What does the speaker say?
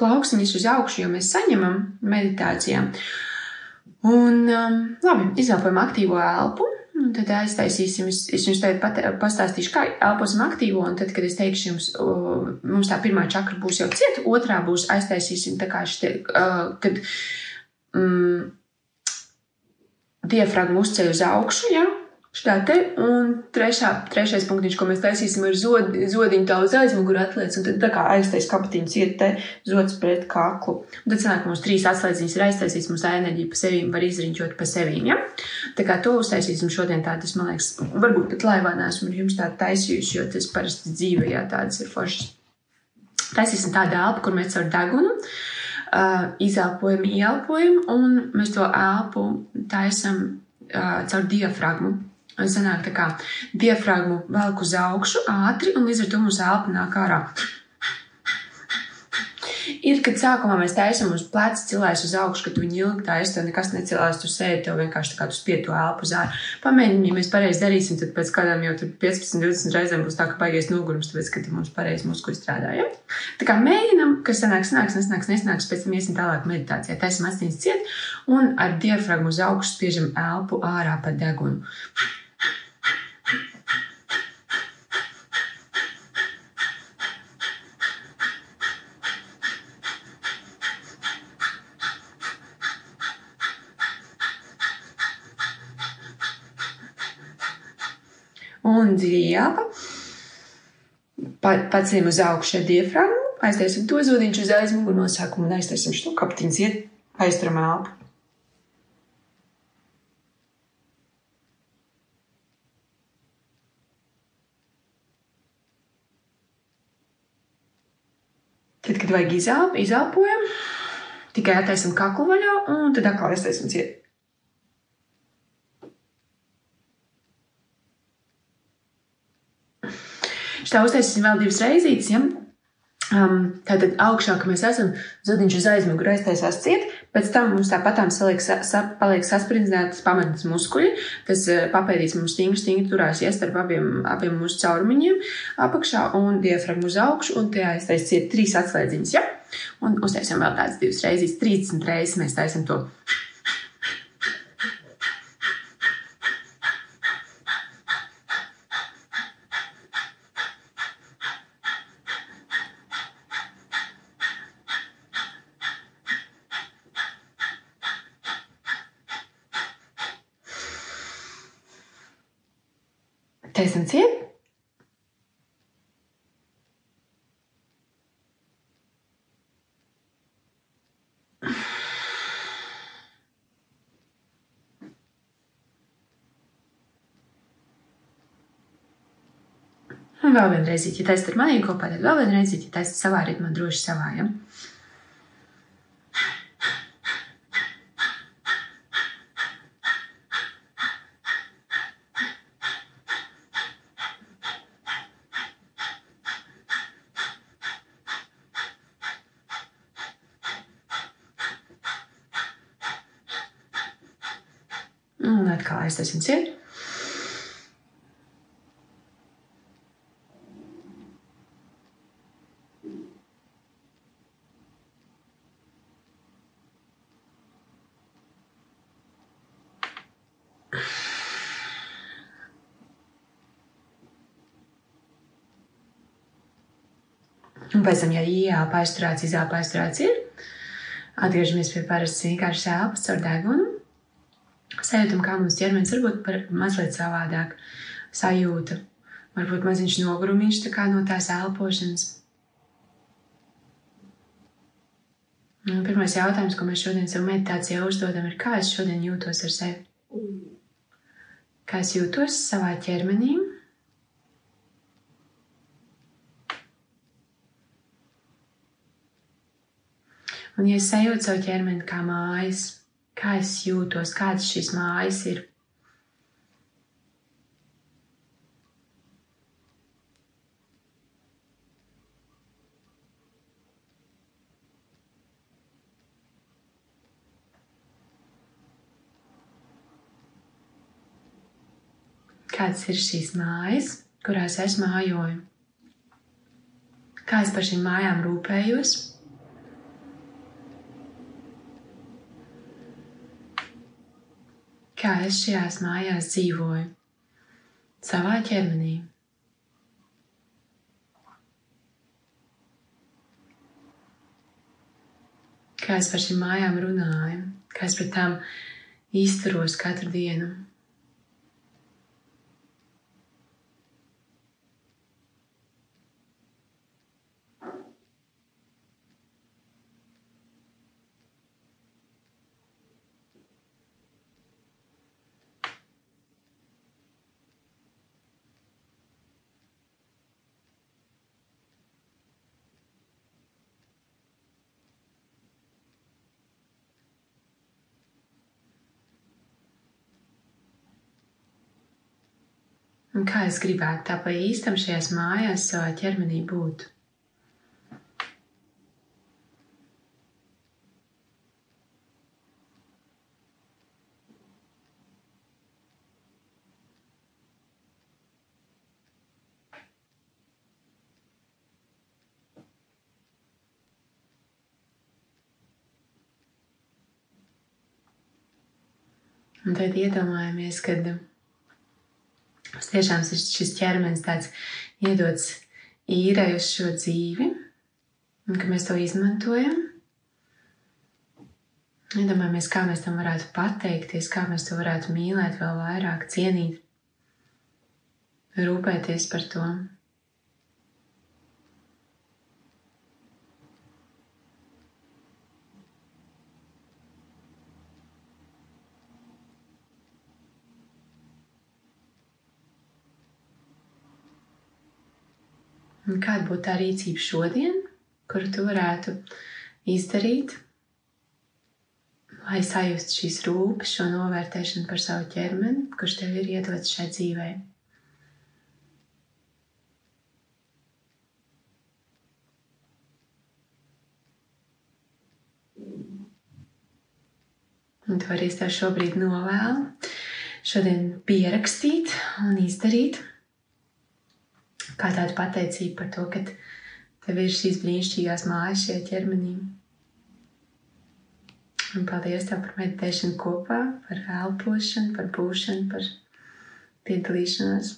plauksiņus uz augšu, jo mēs saņemam meditācijā. Un um, labi, izelpojam aktīvo elpu. Un tad aiztaisīsim, es, es jums tagad pat, pastāstīšu, kā elposim aktīvo, un tad, kad es teikšu jums, uh, mums tā pirmā čakra būs jau cieta, otrā būs aiztaisīsim tā kā šitie, uh, kad mm, diafragma uzceļ uz augšu, ja, Šitā te, un trešā, trešais punktiņš, ko mēs taisīsim, ir zod, zodiņu tā uz aizmuguru atliec, un tad tā kā aiztais kapatiņas iet te zods pret kaklu. Un tad sanāk, mums trīs atslēdziņas ir aiztaisīts, mums tā enerģija pa sevīm var izriņķot pa sevīm, ja? Tā kā to uztaisīsim šodien tā, tas, man liekas, varbūt pat laivā neesmu jums tā taisījuši, jo tas parasti dzīvē, jā, tādas ir foršas. Taisīsim tādu elpu, kur mēs caur degunu uh, izelpojam, ieelpojam, un mēs to elpu taisam uh, caur diafragmu. Un sanāk tā kā diafragmu velk uz augšu ātri, un līdz ar to mums elpa nāk ārā. Ir, kad sākumā mēs taisām uz pleca cilvēks uz augšu, kad viņi ilgi taisa, tev nekas necēlās, tu sēdi, tev vienkārši tā kā tu spied to elpu uz ārā. Pamēģini, ja mēs pareizi darīsim, tad pēc kādām jau 15, 20 reizēm būs tā, ka baigies nogurums, tāpēc, ka mums pareizi muskuļi strādā. Ja? Tā kā mēģinam, kas sanāks, sanāks, nesnāks, nesnāks, pēc tam iesim tālāk meditācijā. Taisam asins ciet un ar diafragmu uz augšu spiežam elpu ārā pa degunu. Un dziļi jāpa. Pa, pacēlim uz augšu ar diafragmu, aiztaisim to zodiņš uz aizmuguru nosākumu un aiztaisim šo kaptiņas iet, aizturam elpu. Tad, kad vajag izelp, izelpojam, tikai attaisam kaklu vaļā un tad atkal aiztaisim ciet. Šitā uztaisīsim vēl divas reizītes. Ja? Um, tātad augšā, ka mēs esam, zodiņš uz aizmuguri aiztaisās ciet, pēc tam mums tāpatām saliek, sa, sa, paliek sasprindzētas pamatas muskuļi, tas uh, papēdīs mums stingri, stingri turās ja, starp abiem, abiem mūsu caurumiņiem apakšā un diafragmu uz augšu, un tie aiztais ciet trīs atslēdziņas, ja? Un uztaisim vēl tādas divas reizes, 30 reizes mēs taisam to. Ciet. Un vēl vienreiz, ja taisat ar maniem kopā, tad vēl vienreiz, ja taisat savā ritmā, droši savā. Ja? Un atkal aiztaisam ciet. Un pēc tam, ja ielpa aizturēts, izelpa aizturēts ir, atgriežamies pie parastas vienkāršas elpas caur degunu. Sajūtam, kā mums ķermenis varbūt par mazliet savādāk sajūta. Varbūt maziņš nogurumiņš tā no tās elpošanas. Un pirmais jautājums, ko mēs šodien sev meditācijā uzdodam, ir, kā es šodien jūtos ar sevi? Kā es jūtos savā ķermenī? Un, ja es sajūtu savu ķermeni kā mājas, kā es jūtos, kādas šīs mājas ir. Kādas ir šīs mājas, kurās es mājoju? Kā es par šīm mājām rūpējos? Kā es šajās mājās dzīvoju, savā ķermenī. Kā es par šīm mājām runāju, kā es pret tām izturos katru dienu. Un kā es gribētu tā pa īstam šajās mājās savā ķermenī būt? Un tad iedomājamies, kad mums tiešām ir šis ķermenis tāds iedots īrai uz šo dzīvi, un ka mēs to izmantojam. Iedomājamies, kā mēs tam varētu pateikties, kā mēs to varētu mīlēt vēl vairāk, cienīt, rūpēties par to. Un kāda būtu tā rīcība šodien, kuru tu varētu izdarīt, lai sajustu šīs rūpes, šo novērtēšanu par savu ķermeni, kurš tev ir iedots šai dzīvei? Un tu vari tev šobrīd novēlu, šodien pierakstīt un izdarīt kā tāda pateicība par to, ka tev ir šīs brīnišķīgās mājas šajā ķermenī. Un paldies tev par meditēšanu kopā, par elpošanu, par būšanu, par piedalīšanos.